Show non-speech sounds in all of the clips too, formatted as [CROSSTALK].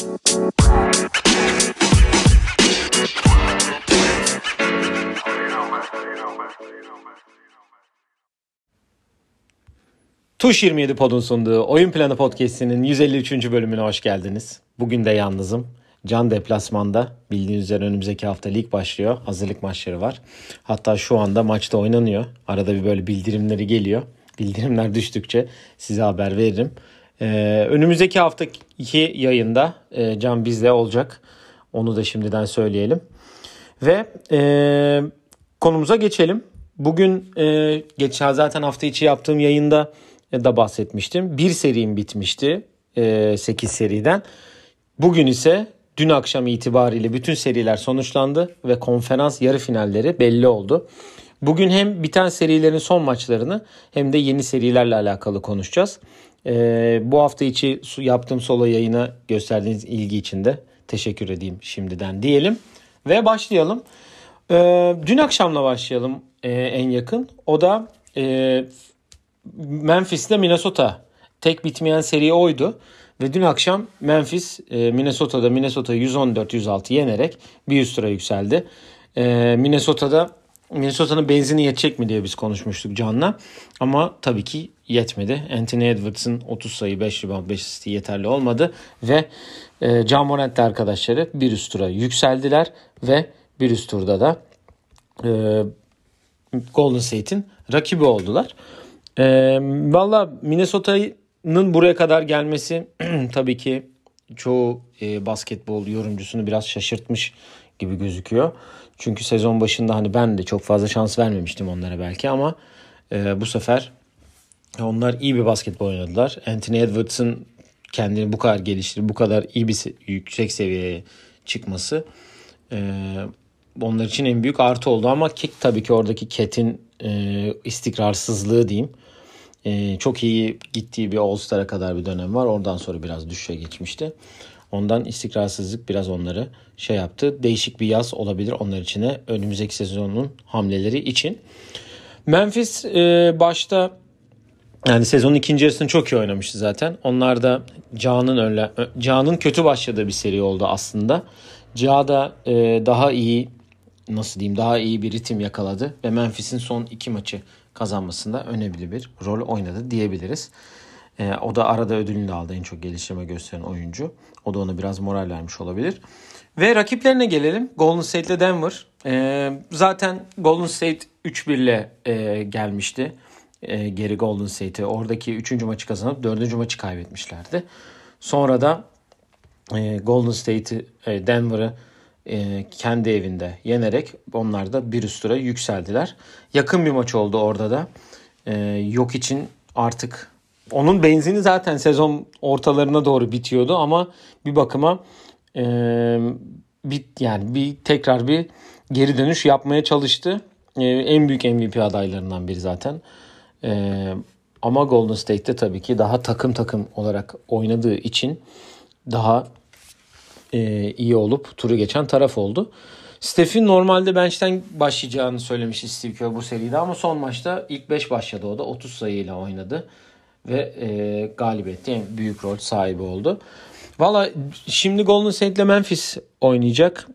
Tuş 27 Pod'un sunduğu Oyun Planı Podcast'inin 153. bölümüne hoş geldiniz. Bugün de yalnızım. Can deplasmanda. Bildiğiniz üzere önümüzdeki hafta lig başlıyor. Hazırlık maçları var. Hatta şu anda maçta oynanıyor. Arada bir böyle bildirimleri geliyor. Bildirimler düştükçe size haber veririm. Ee, önümüzdeki haftaki yayında e, Can bizle olacak. Onu da şimdiden söyleyelim. Ve e, konumuza geçelim. Bugün e, geçen zaten hafta içi yaptığım yayında da bahsetmiştim. Bir serim bitmişti e, 8 seriden. Bugün ise dün akşam itibariyle bütün seriler sonuçlandı ve konferans yarı finalleri belli oldu. Bugün hem biten serilerin son maçlarını hem de yeni serilerle alakalı konuşacağız. Ee, bu hafta içi yaptığım solo yayına gösterdiğiniz ilgi için de teşekkür edeyim şimdiden diyelim. Ve başlayalım. Ee, dün akşamla başlayalım e, en yakın. O da e, Memphis'te Minnesota. Tek bitmeyen seri oydu. Ve dün akşam Memphis e, Minnesota'da Minnesota 114-106 yenerek bir üst tura yükseldi. E, Minnesota'da Minnesota'nın benzini yetecek mi diye biz konuşmuştuk Can'la. Ama tabii ki yetmedi. Anthony Edwards'ın 30 sayı 5 rebound 5 asist yeterli olmadı. Ve e, Can Morant arkadaşları bir üst tura yükseldiler. Ve bir üst turda da e, Golden State'in rakibi oldular. E, Valla Minnesota'nın buraya kadar gelmesi [CLEARS THROAT] tabii ki çoğu e, basketbol yorumcusunu biraz şaşırtmış gibi gözüküyor. Çünkü sezon başında hani ben de çok fazla şans vermemiştim onlara belki ama e, bu sefer onlar iyi bir basketbol oynadılar. Anthony Edwards'ın kendini bu kadar geliştirip bu kadar iyi bir yüksek seviyeye çıkması e, onlar için en büyük artı oldu ama Kik tabii ki oradaki Ket'in e, istikrarsızlığı diyeyim. E, çok iyi gittiği bir All-Star'a kadar bir dönem var. Oradan sonra biraz düşüşe geçmişti. Ondan istikrarsızlık biraz onları şey yaptı. Değişik bir yaz olabilir onlar içine önümüzdeki sezonun hamleleri için. Memphis e, başta yani sezonun ikinci yarısını çok iyi oynamıştı zaten. Onlar da Ca'nın önle Ca'nın kötü başladığı bir seri oldu aslında. Ca da e, daha iyi nasıl diyeyim daha iyi bir ritim yakaladı ve Memphis'in son iki maçı kazanmasında önemli bir rol oynadı diyebiliriz. E, o da arada ödülünü de aldı en çok geliştirme gösteren oyuncu. O da ona biraz moral vermiş olabilir. Ve rakiplerine gelelim. Golden State ile Denver. E, zaten Golden State 3-1 ile e, gelmişti. E, geri Golden State'e. Oradaki 3. maçı kazanıp 4. maçı kaybetmişlerdi. Sonra da e, Golden State'i, e, Denver'ı e, kendi evinde yenerek onlar da bir üst tura yükseldiler. Yakın bir maç oldu orada da. E, yok için artık onun benzini zaten sezon ortalarına doğru bitiyordu ama bir bakıma e, bit yani bir tekrar bir geri dönüş yapmaya çalıştı. E, en büyük MVP adaylarından biri zaten. E, ama Golden State'te tabii ki daha takım takım olarak oynadığı için daha e, iyi olup turu geçen taraf oldu. Steph'in normalde bench'ten başlayacağını söylemiş Steve Kerr bu seride ama son maçta ilk 5 başladı o da 30 sayıyla oynadı ve e, galibiyette en büyük rol sahibi oldu. Valla şimdi Golden State ile Memphis oynayacak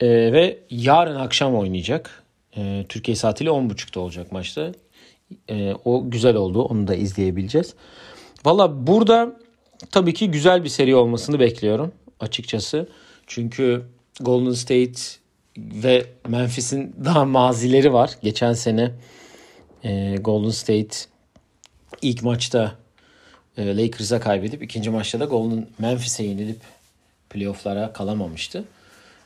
e, ve yarın akşam oynayacak. E, Türkiye saatiyle 10.30'da olacak maçta. E, o güzel oldu onu da izleyebileceğiz. Valla burada tabii ki güzel bir seri olmasını bekliyorum açıkçası. Çünkü Golden State ve Memphis'in daha mazileri var. Geçen sene e, Golden State ilk maçta e, Lakers'a kaybedip ikinci maçta da Golden Memphis'e yenilip playoff'lara kalamamıştı.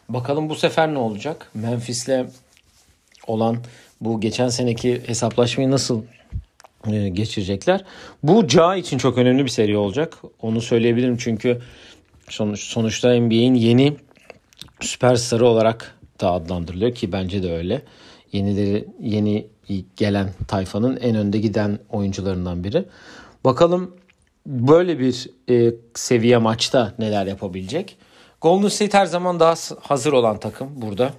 Bakalım bu sefer ne olacak? Memphis'le olan bu geçen seneki hesaplaşmayı nasıl e, geçirecekler? Bu Ca için çok önemli bir seri olacak. Onu söyleyebilirim çünkü sonuç, sonuçta NBA'in yeni süperstarı olarak da adlandırılıyor ki bence de öyle. Yenileri yeni gelen tayfanın en önde giden oyuncularından biri. Bakalım böyle bir e, seviye maçta neler yapabilecek. Golden State her zaman daha hazır olan takım burada.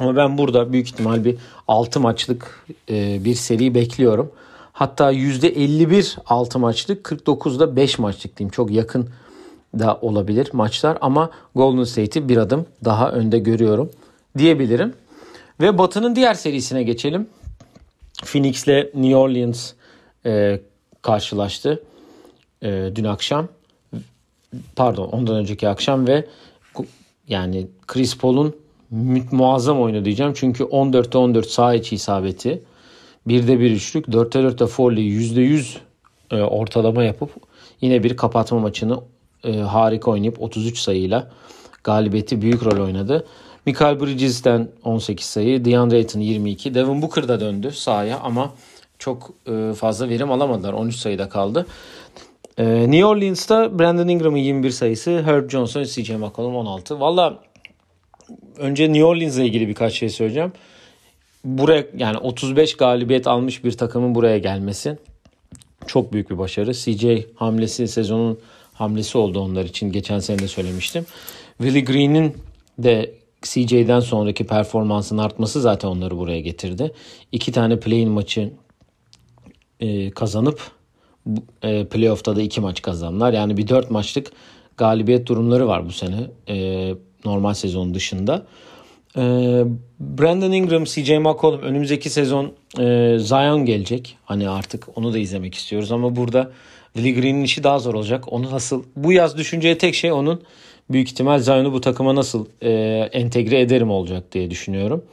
Ama ben burada büyük ihtimal bir 6 maçlık e, bir seri bekliyorum. Hatta %51 6 maçlık 49'da 5 maçlık diyeyim. Çok yakın da olabilir maçlar ama Golden State'i bir adım daha önde görüyorum diyebilirim. Ve Batı'nın diğer serisine geçelim. Phoenix'le New Orleans e, karşılaştı e, dün akşam. Pardon ondan önceki akşam ve yani Chris Paul'un muazzam oyunu diyeceğim. Çünkü 14'te 14 sağ içi isabeti. 1'de 1 üçlük, 4'te 4'te Foley %100 e, ortalama yapıp yine bir kapatma maçını e, harika oynayıp 33 sayıyla galibiyeti büyük rol oynadı. Michael Bridges'ten 18 sayı, DeAndre Ayton 22, Devin Booker da döndü sahaya ama çok e, fazla verim alamadılar. 13 sayıda kaldı. E, New Orleans'ta Brandon Ingram'ın 21 sayısı, Herb Johnson, CJ McCollum 16. Valla önce New Orleans'la ilgili birkaç şey söyleyeceğim. Buraya yani 35 galibiyet almış bir takımın buraya gelmesi çok büyük bir başarı. CJ hamlesi sezonun hamlesi oldu onlar için. Geçen sene de söylemiştim. Willie Green'in de CJ'den sonraki performansın artması zaten onları buraya getirdi. İki tane play-in maçı e, kazanıp e, playoff'ta da iki maç kazandılar. Yani bir dört maçlık galibiyet durumları var bu sene e, normal sezon dışında. E, Brandon Ingram, CJ McCollum önümüzdeki sezon e, Zion gelecek. Hani artık onu da izlemek istiyoruz ama burada Willie Green'in işi daha zor olacak. Onu nasıl bu yaz düşüneceği tek şey onun büyük ihtimal Zion'u bu takıma nasıl e, entegre ederim olacak diye düşünüyorum.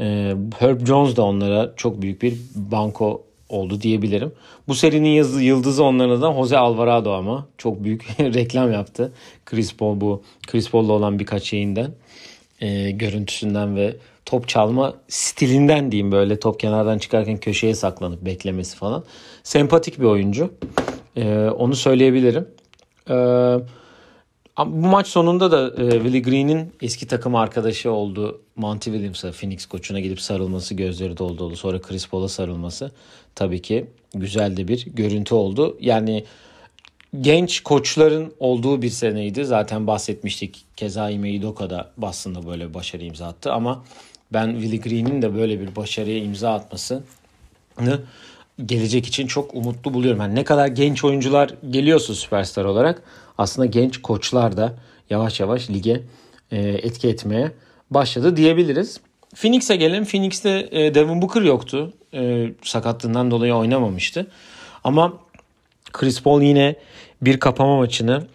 E, Herb Jones da onlara çok büyük bir banko oldu diyebilirim. Bu serinin yıldızı onlardan Jose Alvarado ama çok büyük [LAUGHS] reklam yaptı. Chris Paul bu Chris Paul'la olan birkaç şeyinden e, görüntüsünden ve top çalma stilinden diyeyim böyle top kenardan çıkarken köşeye saklanıp beklemesi falan. Sempatik bir oyuncu. E, onu söyleyebilirim. Eee bu maç sonunda da e, Willie Green'in eski takım arkadaşı olduğu Monty Williams'a Phoenix koçuna gidip sarılması gözleri doldu dolu. Sonra Chris Paul'a sarılması tabii ki güzel de bir görüntü oldu. Yani genç koçların olduğu bir seneydi. Zaten bahsetmiştik. Keza Ime Udoka da Boston'da böyle başarı imza attı ama ben Willie Green'in de böyle bir başarıya imza atmasını gelecek için çok umutlu buluyorum. Yani ne kadar genç oyuncular geliyorsa süperstar olarak aslında genç koçlar da yavaş yavaş lige e, etki etmeye başladı diyebiliriz. Phoenix'e gelelim. Phoenix'te e, Devin Booker yoktu. E, sakatlığından dolayı oynamamıştı. Ama Chris Paul yine bir kapama maçını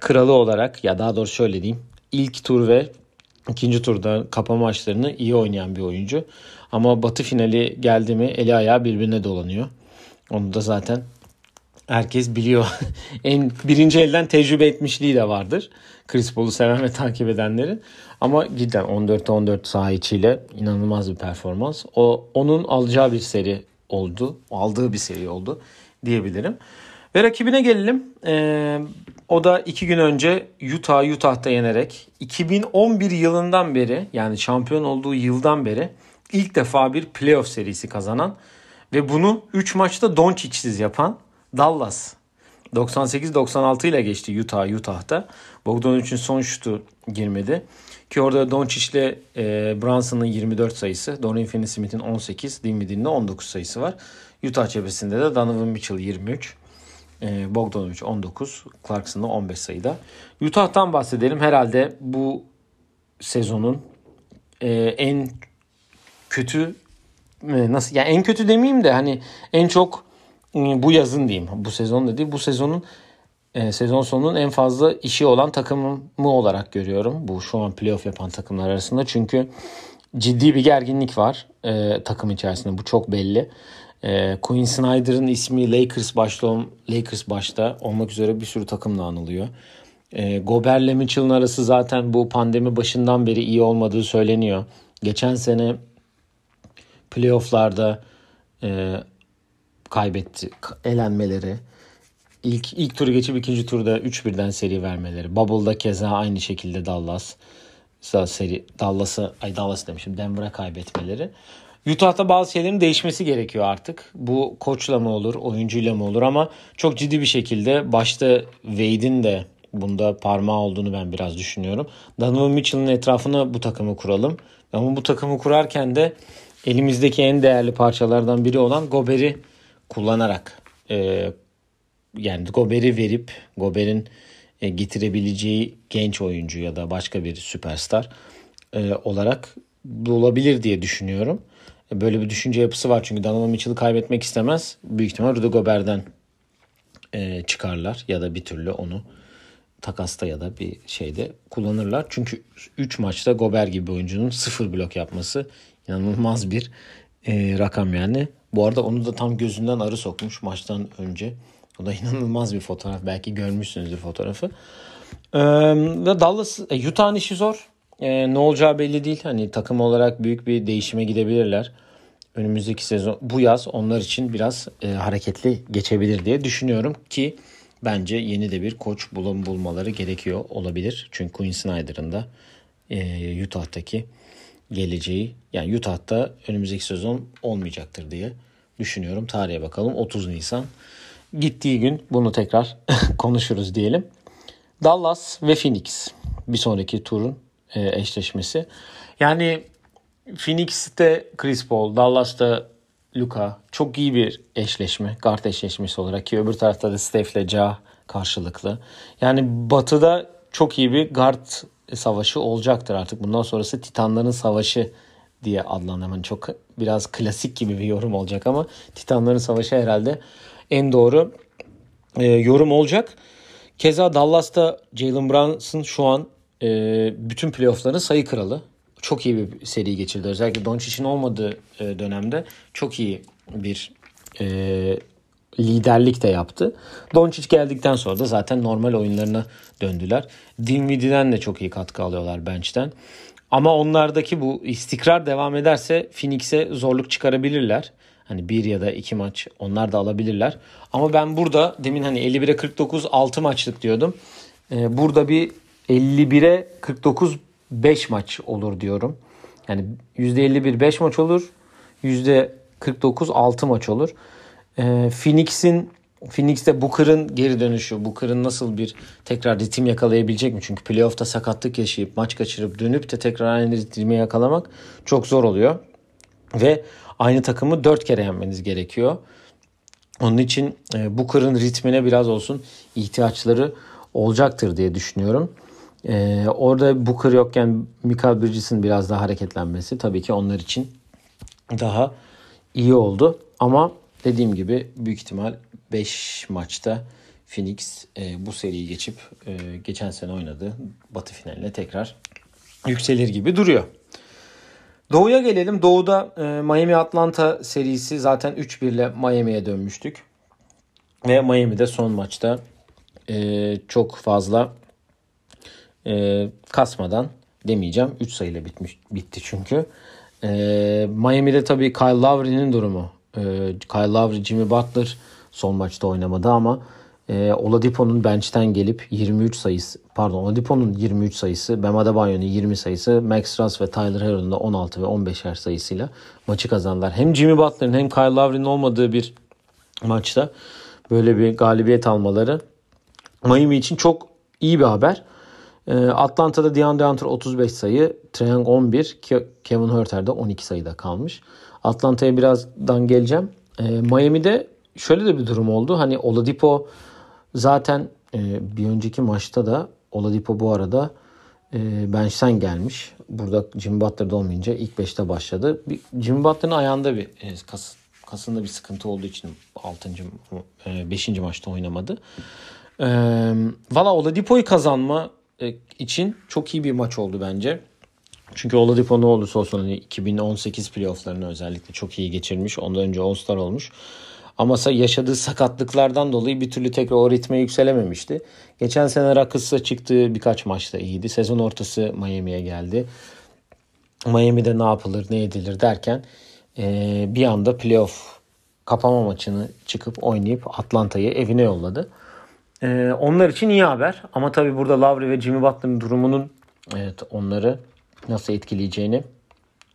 kralı olarak ya daha doğrusu şöyle diyeyim. ilk tur ve ikinci turda kapama maçlarını iyi oynayan bir oyuncu. Ama batı finali geldi mi eli ayağı birbirine dolanıyor. Onu da zaten herkes biliyor. [LAUGHS] en birinci elden tecrübe etmişliği de vardır. Chris Paul'u seven ve takip edenlerin. Ama cidden 14'te 14 saha içiyle inanılmaz bir performans. O onun alacağı bir seri oldu. Aldığı bir seri oldu diyebilirim. Ve rakibine gelelim. Ee, o da iki gün önce Utah Utah'ta yenerek 2011 yılından beri yani şampiyon olduğu yıldan beri ilk defa bir playoff serisi kazanan ve bunu 3 maçta Doncic'siz yapan Dallas 98-96 ile geçti Utah Utah'ta. Bogdanovic'in son şutu girmedi. Ki orada Doncic ile e, Brunson'ın 24 sayısı, Dorian Finney-Smith'in 18, Dinwiddie'nin de 19 sayısı var. Utah cephesinde de Donovan Mitchell 23, e, Bogdanovic 19, Clarkson'da 15 sayıda. Utah'tan bahsedelim. Herhalde bu sezonun e, en kötü e, nasıl yani en kötü demeyeyim de hani en çok bu yazın diyeyim. Bu sezon da değil. Bu sezonun e, sezon sonunun en fazla işi olan takımı olarak görüyorum. Bu şu an playoff yapan takımlar arasında. Çünkü ciddi bir gerginlik var e, takım içerisinde. Bu çok belli. E, Quinn Snyder'ın ismi Lakers başta, Lakers başta olmak üzere bir sürü takımla anılıyor. E, Gober'le Mitchell'ın arası zaten bu pandemi başından beri iyi olmadığı söyleniyor. Geçen sene playofflarda e, kaybetti. Elenmeleri. İlk, ilk turu geçip ikinci turda 3-1'den seri vermeleri. Bubble'da keza aynı şekilde Dallas seri Dallas'ı ay Dallas demişim Denver'a kaybetmeleri. Utah'ta bazı şeylerin değişmesi gerekiyor artık. Bu koçla mı olur, oyuncuyla mı olur ama çok ciddi bir şekilde başta Wade'in de bunda parmağı olduğunu ben biraz düşünüyorum. Donovan Mitchell'ın etrafına bu takımı kuralım. Ama bu takımı kurarken de elimizdeki en değerli parçalardan biri olan Gober'i kullanarak e, yani Gober'i verip Gober'in e, getirebileceği genç oyuncu ya da başka bir süperstar e, olarak bulabilir diye düşünüyorum. E, böyle bir düşünce yapısı var çünkü Donovan Mitchell'ı kaybetmek istemez. Büyük ihtimal Rudy Gobert'den e, çıkarlar ya da bir türlü onu takasta ya da bir şeyde kullanırlar. Çünkü 3 maçta Gober gibi oyuncunun sıfır blok yapması inanılmaz bir e, rakam yani. Bu arada onu da tam gözünden arı sokmuş maçtan önce. O da [LAUGHS] inanılmaz bir fotoğraf. Belki görmüşsünüzdür fotoğrafı. Ee, Dallas, e, Utah'ın işi zor. Ee, ne olacağı belli değil. Hani takım olarak büyük bir değişime gidebilirler. Önümüzdeki sezon bu yaz onlar için biraz e, hareketli geçebilir diye düşünüyorum ki bence yeni de bir koç bulun bulmaları gerekiyor olabilir. Çünkü Quinn Snyder'ın da e, Utah'taki geleceği yani Utah'ta önümüzdeki sezon olmayacaktır diye düşünüyorum. Tarihe bakalım 30 Nisan gittiği gün bunu tekrar [LAUGHS] konuşuruz diyelim. Dallas ve Phoenix bir sonraki turun e, eşleşmesi. Yani Phoenix'te Chris Paul, Dallas'ta Luka çok iyi bir eşleşme. Guard eşleşmesi olarak ki öbür tarafta da Steph ile Ja karşılıklı. Yani batıda çok iyi bir guard savaşı olacaktır artık. Bundan sonrası Titanların savaşı diye adlandırmanın çok biraz klasik gibi bir yorum olacak ama Titanların savaşı herhalde en doğru e, yorum olacak. Keza Dallas'ta Jalen Brunson şu an e, bütün playoffların sayı kralı. Çok iyi bir seri geçirdi. Özellikle Doncic'in olmadığı e, dönemde çok iyi bir e, liderlik de yaptı. Doncic geldikten sonra da zaten normal oyunlarına döndüler. Dinwiddie'den de çok iyi katkı alıyorlar bench'ten. Ama onlardaki bu istikrar devam ederse Phoenix'e zorluk çıkarabilirler. Hani bir ya da iki maç onlar da alabilirler. Ama ben burada demin hani 51'e 49 6 maçlık diyordum. Ee, burada bir 51'e 49 5 maç olur diyorum. Yani %51 5 maç olur. %49 6 maç olur. Ee, Phoenix'in Phoenix'te Booker'ın geri dönüşü, Booker'ın nasıl bir tekrar ritim yakalayabilecek mi? Çünkü playoff'ta sakatlık yaşayıp maç kaçırıp dönüp de tekrar aynı ritmi yakalamak çok zor oluyor. Ve aynı takımı dört kere yenmeniz gerekiyor. Onun için e, Booker'ın ritmine biraz olsun ihtiyaçları olacaktır diye düşünüyorum. E, orada Booker yokken Michael Bridges'in biraz daha hareketlenmesi tabii ki onlar için daha iyi oldu. Ama dediğim gibi büyük ihtimal 5 maçta Phoenix e, bu seriyi geçip e, geçen sene oynadığı batı finaline tekrar yükselir gibi duruyor. Doğu'ya gelelim. Doğu'da e, Miami Atlanta serisi zaten 3-1 ile Miami'ye dönmüştük. Ve Miami'de son maçta e, çok fazla e, kasmadan demeyeceğim. 3 sayıyla bitmiş bitti çünkü. E, Miami'de tabii Kyle Lowry'nin durumu. E, Kyle Lowry, Jimmy Butler son maçta oynamadı ama e, Oladipo'nun bench'ten gelip 23 sayısı pardon Oladipo'nun 23 sayısı, Bam Adebayo'nun 20 sayısı, Max Truss ve Tyler Herro'nun da 16 ve 15'er sayısıyla maçı kazandılar. Hem Jimmy Butler'ın hem Kyle Lowry'nin olmadığı bir maçta böyle bir galibiyet almaları Miami için çok iyi bir haber. E, Atlanta'da DeAndre Hunter 35 sayı, Trae Young 11, Kevin Huerter de 12 sayıda kalmış. Atlanta'ya birazdan geleceğim. E, Miami'de şöyle de bir durum oldu. Hani Oladipo zaten e, bir önceki maçta da Oladipo bu arada e, bench'ten gelmiş. Burada Jimmy Butler'da olmayınca ilk 5'te başladı. Bir, Jimmy Butler'ın ayağında bir e, kas, kasında bir sıkıntı olduğu için 6. E, 5. maçta oynamadı. E, Valla Oladipo'yu kazanma e, için çok iyi bir maç oldu bence. Çünkü Oladipo ne olursa olsun hani 2018 playofflarını özellikle çok iyi geçirmiş. Ondan önce All-Star olmuş. Ama yaşadığı sakatlıklardan dolayı bir türlü tekrar o ritme yükselememişti. Geçen sene Rockets'a çıktığı birkaç maçta iyiydi. Sezon ortası Miami'ye geldi. Miami'de ne yapılır ne edilir derken e, bir anda playoff kapama maçını çıkıp oynayıp Atlanta'yı evine yolladı. E, onlar için iyi haber. Ama tabii burada Lowry ve Jimmy Butler'ın durumunun evet, onları nasıl etkileyeceğini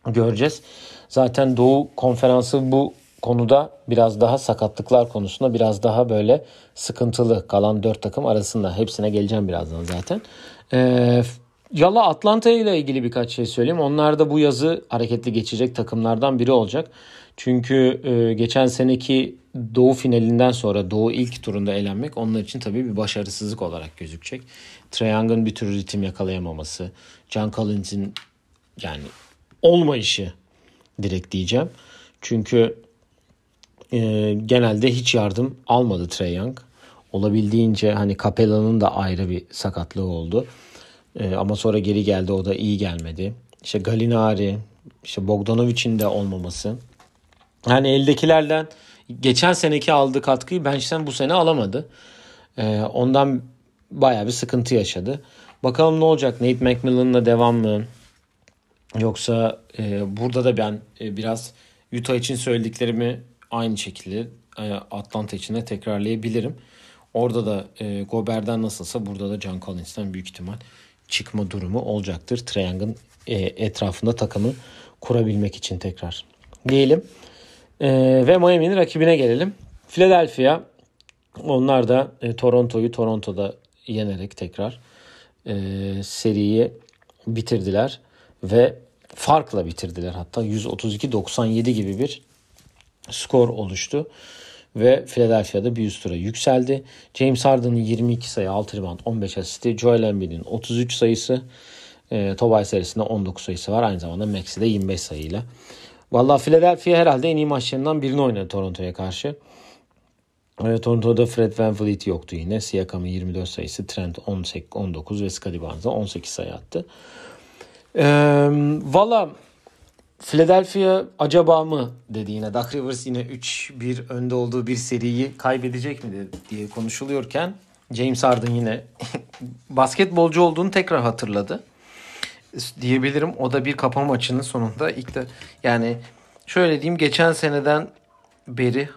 göreceğiz. Zaten Doğu Konferansı bu konuda biraz daha sakatlıklar konusunda biraz daha böyle sıkıntılı kalan dört takım arasında. Hepsine geleceğim birazdan zaten. Ee, Yala Atlanta ile ilgili birkaç şey söyleyeyim. Onlar da bu yazı hareketli geçecek takımlardan biri olacak. Çünkü e, geçen seneki Doğu finalinden sonra Doğu ilk turunda elenmek onlar için tabii bir başarısızlık olarak gözükecek. Trae bir türlü ritim yakalayamaması, John Collins'in yani olmayışı direkt diyeceğim. Çünkü e, genelde hiç yardım almadı Trae Young. Olabildiğince hani Capella'nın da ayrı bir sakatlığı oldu. E, ama sonra geri geldi o da iyi gelmedi. İşte Galinari, işte Bogdanovic'in de olmaması. Yani eldekilerden geçen seneki aldığı katkıyı bench'ten bu sene alamadı. E, ondan baya bir sıkıntı yaşadı. Bakalım ne olacak? Nate McMillan'la devam mı? Yoksa e, burada da ben e, biraz Utah için söylediklerimi aynı şekilde e, Atlanta için de tekrarlayabilirim. Orada da e, Gober'den nasılsa burada da John Collins'ten büyük ihtimal çıkma durumu olacaktır. Triangle'ın e, etrafında takımı kurabilmek için tekrar. Diyelim. E, ve Miami'nin rakibine gelelim. Philadelphia onlar da e, Toronto'yu Toronto'da yenerek tekrar e, seriyi bitirdiler ve farkla bitirdiler. Hatta 132-97 gibi bir skor oluştu ve Philadelphia'da bir üst tura yükseldi. James Harden'ın 22 sayı, 6 rebound, 15 asisti, Joel Embiid'in 33 sayısı, e, Tobias serisinde 19 sayısı var. Aynı zamanda Maxi de 25 sayıyla. Valla Philadelphia herhalde en iyi maçlarından birini oynadı Toronto'ya karşı. E, Toronto'da Fred Van Vliet yoktu yine. Siakam'ın 24 sayısı, Trent 18, 19 ve Scottie Barnes'a 18 sayı attı. E, Valla Philadelphia acaba mı dedi yine. Duck Rivers yine 3-1 önde olduğu bir seriyi kaybedecek mi diye konuşuluyorken James Harden yine [LAUGHS] basketbolcu olduğunu tekrar hatırladı. Diyebilirim. O da bir kapama maçının sonunda ilk de yani şöyle diyeyim geçen seneden beri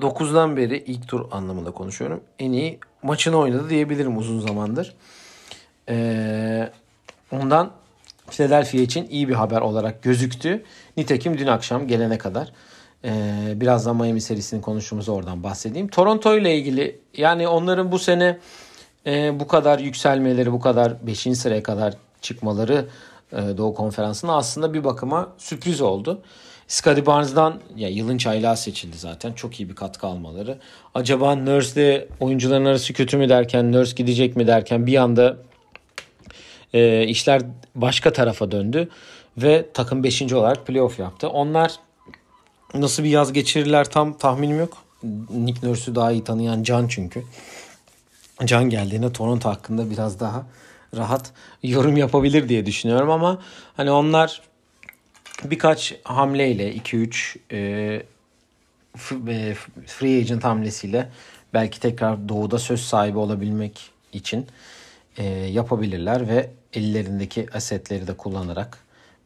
2019'dan beri ilk tur anlamında konuşuyorum. En iyi maçını oynadı diyebilirim uzun zamandır. Ee, ondan Philadelphia için iyi bir haber olarak gözüktü. Nitekim dün akşam gelene kadar e, birazdan Miami serisini konuştuğumuzda oradan bahsedeyim. Toronto ile ilgili yani onların bu sene e, bu kadar yükselmeleri, bu kadar 5. sıraya kadar çıkmaları e, Doğu Konferansı'na aslında bir bakıma sürpriz oldu. Scottie Barnes'dan ya yılın çaylağı seçildi zaten. Çok iyi bir katkı almaları. Acaba Nurse'le oyuncuların arası kötü mü derken, Nurse gidecek mi derken bir anda e, işler başka tarafa döndü ve takım 5. olarak playoff yaptı. Onlar nasıl bir yaz geçirirler tam tahminim yok. Nick Nurse'ü daha iyi tanıyan Can çünkü. Can geldiğinde Toronto hakkında biraz daha rahat yorum yapabilir diye düşünüyorum ama hani onlar birkaç hamleyle 2-3 e, e free agent hamlesiyle belki tekrar doğuda söz sahibi olabilmek için e, yapabilirler ve ellerindeki asetleri de kullanarak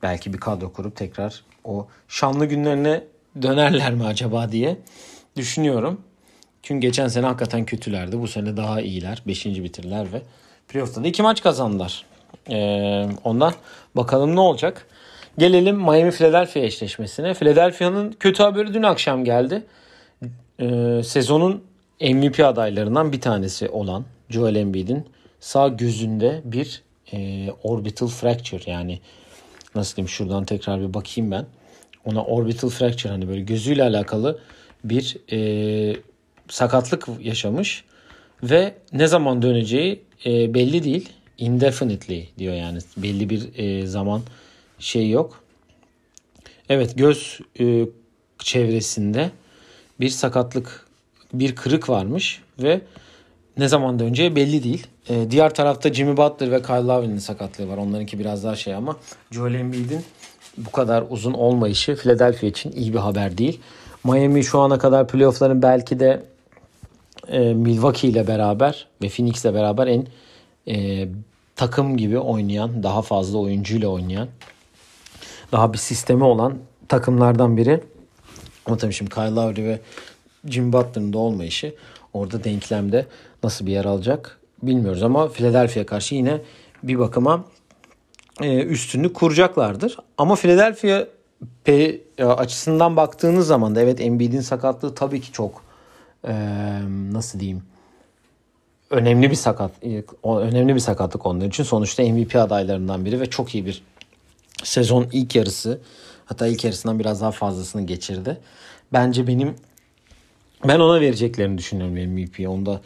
belki bir kadro kurup tekrar o şanlı günlerine dönerler mi acaba diye düşünüyorum. Çünkü geçen sene hakikaten kötülerdi. Bu sene daha iyiler. Beşinci bitirdiler ve playoff'ta da iki maç kazandılar. Ee, ondan bakalım ne olacak. Gelelim Miami Philadelphia eşleşmesine. Philadelphia'nın kötü haberi dün akşam geldi. Ee, sezonun MVP adaylarından bir tanesi olan Joel Embiid'in sağ gözünde bir e, orbital fracture yani nasıl diyeyim şuradan tekrar bir bakayım ben. Ona orbital fracture hani böyle gözüyle alakalı bir e, sakatlık yaşamış ve ne zaman döneceği e, belli değil. Indefinitely diyor yani belli bir e, zaman şey yok. Evet göz e, çevresinde bir sakatlık bir kırık varmış ve ne zaman döneceği belli değil. Ee, diğer tarafta Jimmy Butler ve Kyle Lowry'nin sakatlığı var. Onlarınki biraz daha şey ama Joel Embiid'in bu kadar uzun olmayışı Philadelphia için iyi bir haber değil. Miami şu ana kadar playoff'ların belki de e, Milwaukee ile beraber ve Phoenix ile beraber en e, takım gibi oynayan, daha fazla oyuncuyla oynayan, daha bir sistemi olan takımlardan biri. Ama tabii şimdi Kyle Lowry ve Jimmy Butler'ın da olmayışı orada denklemde nasıl bir yer alacak bilmiyoruz ama Philadelphia karşı yine bir bakıma e, üstünlük kuracaklardır. Ama Philadelphia P açısından baktığınız zaman da evet Embiid'in sakatlığı tabii ki çok e, nasıl diyeyim önemli bir sakat önemli bir sakatlık onlar için. Sonuçta MVP adaylarından biri ve çok iyi bir sezon ilk yarısı hatta ilk yarısından biraz daha fazlasını geçirdi. Bence benim ben ona vereceklerini düşünüyorum MVP'ye onu da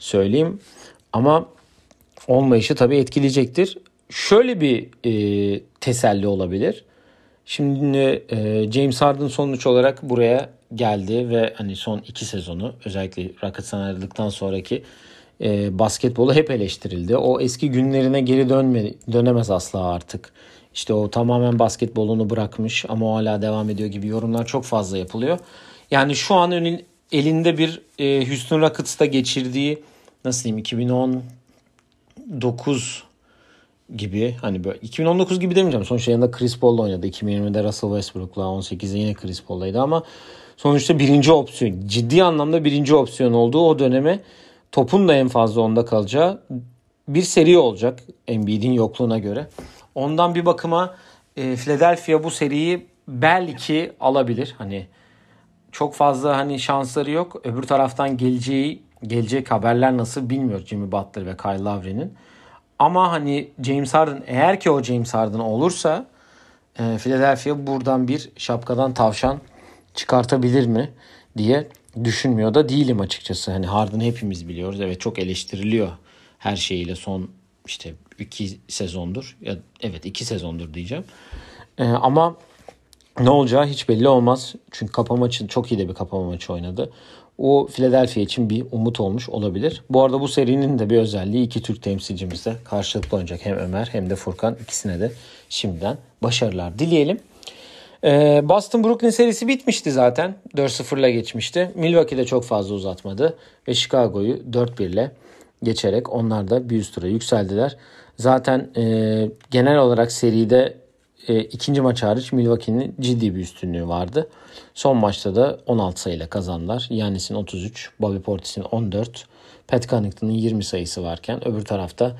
söyleyeyim. Ama olmayışı tabii etkileyecektir. Şöyle bir e, teselli olabilir. Şimdi e, James Harden sonuç olarak buraya geldi ve hani son iki sezonu özellikle Rockets'tan ayrıldıktan sonraki e, basketbolu hep eleştirildi. O eski günlerine geri dönme, dönemez asla artık. İşte o tamamen basketbolunu bırakmış ama o hala devam ediyor gibi yorumlar çok fazla yapılıyor. Yani şu an elinde bir e, Houston Rockets'ta geçirdiği nasıl diyeyim 2019 gibi hani böyle 2019 gibi demeyeceğim. Sonuçta yanında Chris Paul'la oynadı. 2020'de Russell Westbrook'la 18'de yine Chris Paul'laydı ama sonuçta birinci opsiyon ciddi anlamda birinci opsiyon olduğu o döneme topun da en fazla onda kalacağı bir seri olacak Embiid'in yokluğuna göre. Ondan bir bakıma e, Philadelphia bu seriyi belki alabilir. Hani çok fazla hani şansları yok. Öbür taraftan geleceği gelecek haberler nasıl bilmiyor Jimmy Butler ve Kyle Lowry'nin. Ama hani James Harden eğer ki o James Harden olursa e, Philadelphia buradan bir şapkadan tavşan çıkartabilir mi diye düşünmüyor da değilim açıkçası. Hani Harden hepimiz biliyoruz. Evet çok eleştiriliyor her şeyiyle son işte iki sezondur. Ya evet iki sezondur diyeceğim. E, ama ne olacağı hiç belli olmaz. Çünkü kapama maçı çok iyi de bir kapama maçı oynadı. O Philadelphia için bir umut olmuş olabilir. Bu arada bu serinin de bir özelliği iki Türk temsilcimizde karşılıklı oynayacak. Hem Ömer hem de Furkan ikisine de şimdiden başarılar dileyelim. Ee, Boston Brooklyn serisi bitmişti zaten. 4-0 ile geçmişti. Milwaukee de çok fazla uzatmadı ve Chicago'yu 4-1 ile geçerek onlar da bir üst tura yükseldiler. Zaten e, genel olarak seride e, ikinci maç hariç Milwaukee'nin ciddi bir üstünlüğü vardı. Son maçta da 16 sayıyla kazandılar. Yanis'in 33, Bobby Portis'in 14, Pat Connaughton'ın 20 sayısı varken öbür tarafta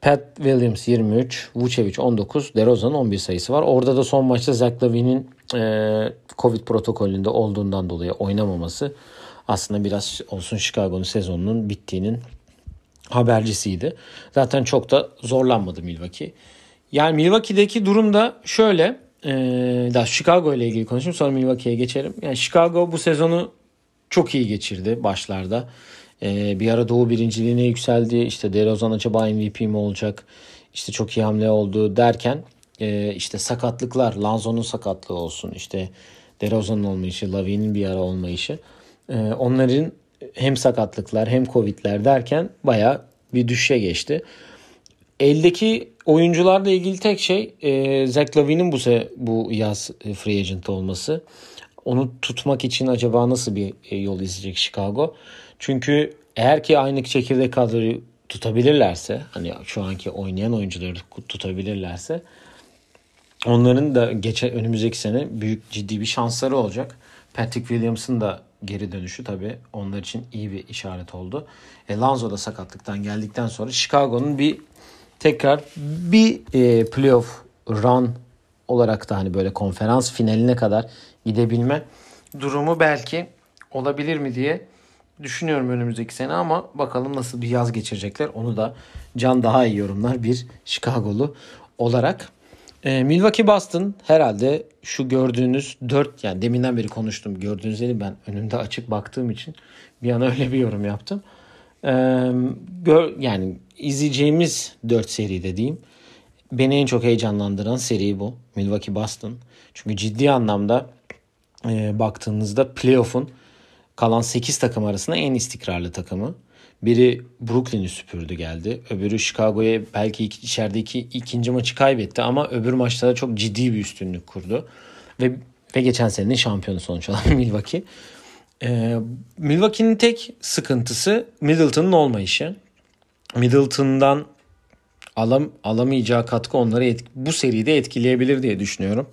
Pat Williams 23, Vucevic 19, DeRozan'ın 11 sayısı var. Orada da son maçta Zach Lavine'in e, Covid protokolünde olduğundan dolayı oynamaması aslında biraz olsun Chicago'nun sezonunun bittiğinin habercisiydi. Zaten çok da zorlanmadı Milwaukee. Yani Milwaukee'deki durum da şöyle. E, daha Chicago ile ilgili konuşayım sonra Milwaukee'ye geçerim. Yani Chicago bu sezonu çok iyi geçirdi başlarda. E, bir ara Doğu birinciliğine yükseldi. İşte DeRozan acaba MVP mi olacak? İşte çok iyi hamle oldu derken e, işte sakatlıklar, Lanzo'nun sakatlığı olsun, işte DeRozan'ın olmayışı, Lavine'in bir ara olmayışı. E, onların hem sakatlıklar hem Covid'ler derken baya bir düşüşe geçti. Eldeki oyuncularla ilgili tek şey e, Zach Lavine'in bu, bu yaz e, free agent olması. Onu tutmak için acaba nasıl bir e, yol izleyecek Chicago? Çünkü eğer ki aynı çekirdek kadroyu tutabilirlerse hani şu anki oynayan oyuncuları tutabilirlerse onların da geçen önümüzdeki sene büyük ciddi bir şansları olacak. Patrick Williams'ın da geri dönüşü tabii onlar için iyi bir işaret oldu. E, Lanzo da sakatlıktan geldikten sonra Chicago'nun bir tekrar bir e, playoff run olarak da hani böyle konferans finaline kadar gidebilme durumu belki olabilir mi diye düşünüyorum önümüzdeki sene ama bakalım nasıl bir yaz geçirecekler. Onu da Can daha iyi yorumlar bir Chicago'lu olarak. E, Milwaukee Boston herhalde şu gördüğünüz 4 yani deminden beri konuştum. Gördüğünüz gibi ben önümde açık baktığım için bir an öyle bir yorum yaptım. E, gör, yani izleyeceğimiz 4 seri dediğim beni en çok heyecanlandıran seri bu. Milwaukee Boston. Çünkü ciddi anlamda e, baktığınızda playoff'un kalan 8 takım arasında en istikrarlı takımı. Biri Brooklyn'i süpürdü geldi. Öbürü Chicago'ya belki iki, içeride iki, ikinci maçı kaybetti ama öbür maçta da çok ciddi bir üstünlük kurdu. Ve ve geçen senenin şampiyonu sonuç olarak [LAUGHS] Milwaukee. Ee, Milwaukee'nin tek sıkıntısı Middleton'ın olmayışı. Middleton'dan alam, alamayacağı katkı onları etki, bu seride etkileyebilir diye düşünüyorum.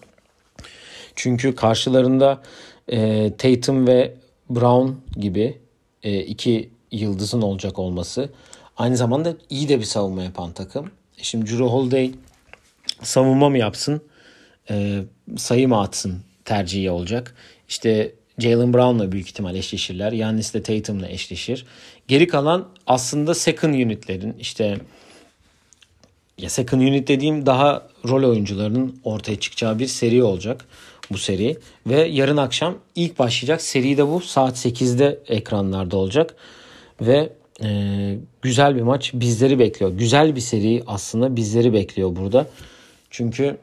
Çünkü karşılarında e, Tatum ve Brown gibi e, iki yıldızın olacak olması aynı zamanda iyi de bir savunma yapan takım. E, şimdi Drew Holiday savunma mı yapsın e, sayı mı atsın tercihi olacak. İşte Jalen Brown'la büyük ihtimal eşleşirler. Yannis de Tatum'la eşleşir. Geri kalan aslında second unitlerin işte ya second unit dediğim daha rol oyuncularının ortaya çıkacağı bir seri olacak bu seri. Ve yarın akşam ilk başlayacak seri de bu. Saat 8'de ekranlarda olacak. Ve e, güzel bir maç bizleri bekliyor. Güzel bir seri aslında bizleri bekliyor burada. Çünkü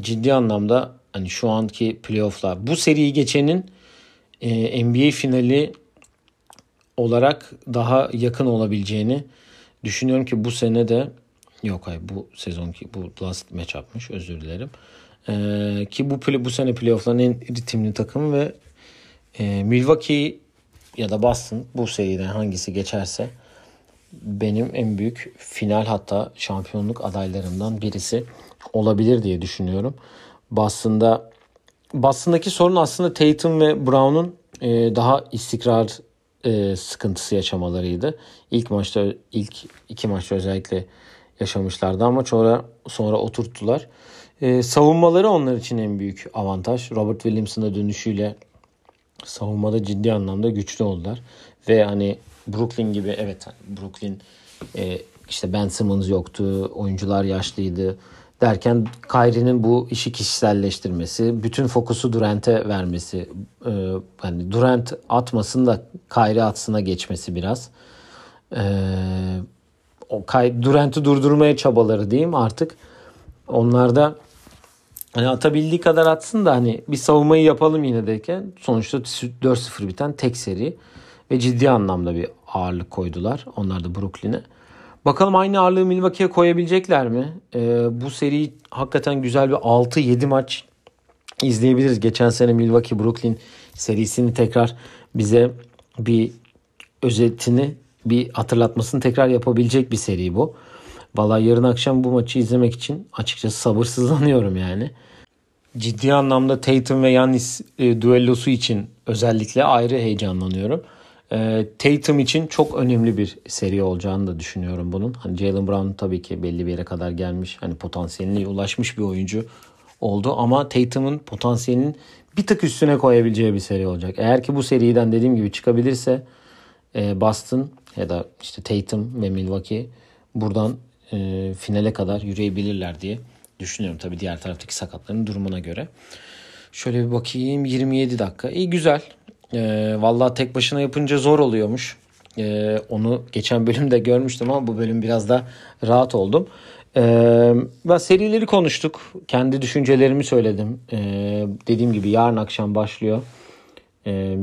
ciddi anlamda hani şu anki playofflar bu seriyi geçenin e, NBA finali olarak daha yakın olabileceğini düşünüyorum ki bu sene de yok hayır bu sezonki bu last match yapmış özür dilerim. Ee, ki bu bu sene playoff'ların en ritimli takım ve e, Milwaukee ya da Boston bu seriden hangisi geçerse benim en büyük final hatta şampiyonluk adaylarımdan birisi olabilir diye düşünüyorum. Boston'da Boston'daki sorun aslında Tatum ve Brown'un e, daha istikrar e, sıkıntısı yaşamalarıydı. İlk maçta ilk iki maçta özellikle yaşamışlardı ama sonra sonra oturttular. E, savunmaları onlar için en büyük avantaj. Robert Williams'ın da dönüşüyle savunmada ciddi anlamda güçlü oldular. Ve hani Brooklyn gibi evet hani Brooklyn e, işte Ben Simmons yoktu. Oyuncular yaşlıydı derken Kyrie'nin bu işi kişiselleştirmesi, bütün fokusu Durant'e vermesi, e, hani Durant atmasın da Kyrie atsına geçmesi biraz. E, o Durant'ı durdurmaya çabaları diyeyim artık. Onlar da hani atabildiği kadar atsın da hani bir savunmayı yapalım yine derken sonuçta 4-0 biten tek seri ve ciddi anlamda bir ağırlık koydular. Onlar da Brooklyn'e. Bakalım aynı ağırlığı Milwaukee'ye koyabilecekler mi? Ee, bu seri hakikaten güzel bir 6-7 maç izleyebiliriz. Geçen sene Milwaukee Brooklyn serisini tekrar bize bir özetini bir hatırlatmasını tekrar yapabilecek bir seri bu. Vallahi yarın akşam bu maçı izlemek için açıkçası sabırsızlanıyorum yani. Ciddi anlamda Tatum ve Yannis e, düellosu için özellikle ayrı heyecanlanıyorum. E, Tatum için çok önemli bir seri olacağını da düşünüyorum bunun. Hani Jalen Brown tabii ki belli bir yere kadar gelmiş. Hani potansiyeline ulaşmış bir oyuncu oldu ama Tatum'un potansiyelinin bir tık üstüne koyabileceği bir seri olacak. Eğer ki bu seriden dediğim gibi çıkabilirse e, Boston ya da işte Tatum ve Milwaukee buradan e, finale kadar yürüyebilirler diye düşünüyorum. Tabii diğer taraftaki sakatların durumuna göre. Şöyle bir bakayım 27 dakika. İyi güzel. E, vallahi tek başına yapınca zor oluyormuş. E, onu geçen bölümde görmüştüm ama bu bölüm biraz da rahat oldum. E, ben serileri konuştuk. Kendi düşüncelerimi söyledim. E, dediğim gibi yarın akşam başlıyor. E, e,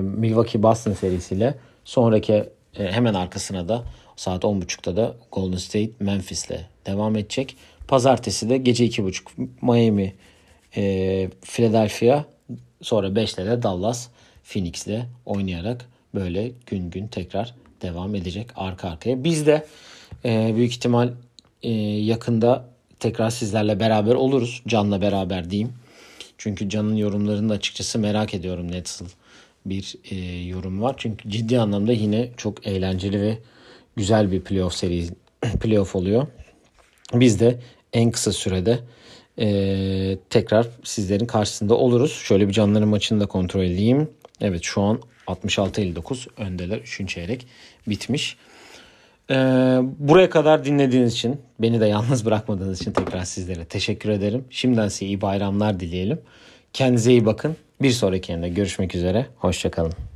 Milwaukee Boston serisiyle. Sonraki hemen arkasına da saat 10.30'da da Golden State Memphis'le devam edecek. Pazartesi de gece 2.30 Miami e, Philadelphia sonra 5'te de Dallas Phoenix'le oynayarak böyle gün gün tekrar devam edecek arka arkaya. Biz de e, büyük ihtimal e, yakında tekrar sizlerle beraber oluruz. Can'la beraber diyeyim. Çünkü Can'ın yorumlarını da açıkçası merak ediyorum nasıl bir e, yorum var. Çünkü ciddi anlamda yine çok eğlenceli ve güzel bir playoff seri [CLEARS THROAT] playoff oluyor. Biz de en kısa sürede e, tekrar sizlerin karşısında oluruz. Şöyle bir canların maçını da kontrol edeyim. Evet şu an 66-59 öndeler. 3. çeyrek bitmiş. Ee, buraya kadar dinlediğiniz için, beni de yalnız bırakmadığınız için tekrar sizlere teşekkür ederim. Şimdiden size iyi bayramlar dileyelim. Kendinize iyi bakın. Bir sonraki yerinde görüşmek üzere. Hoşçakalın.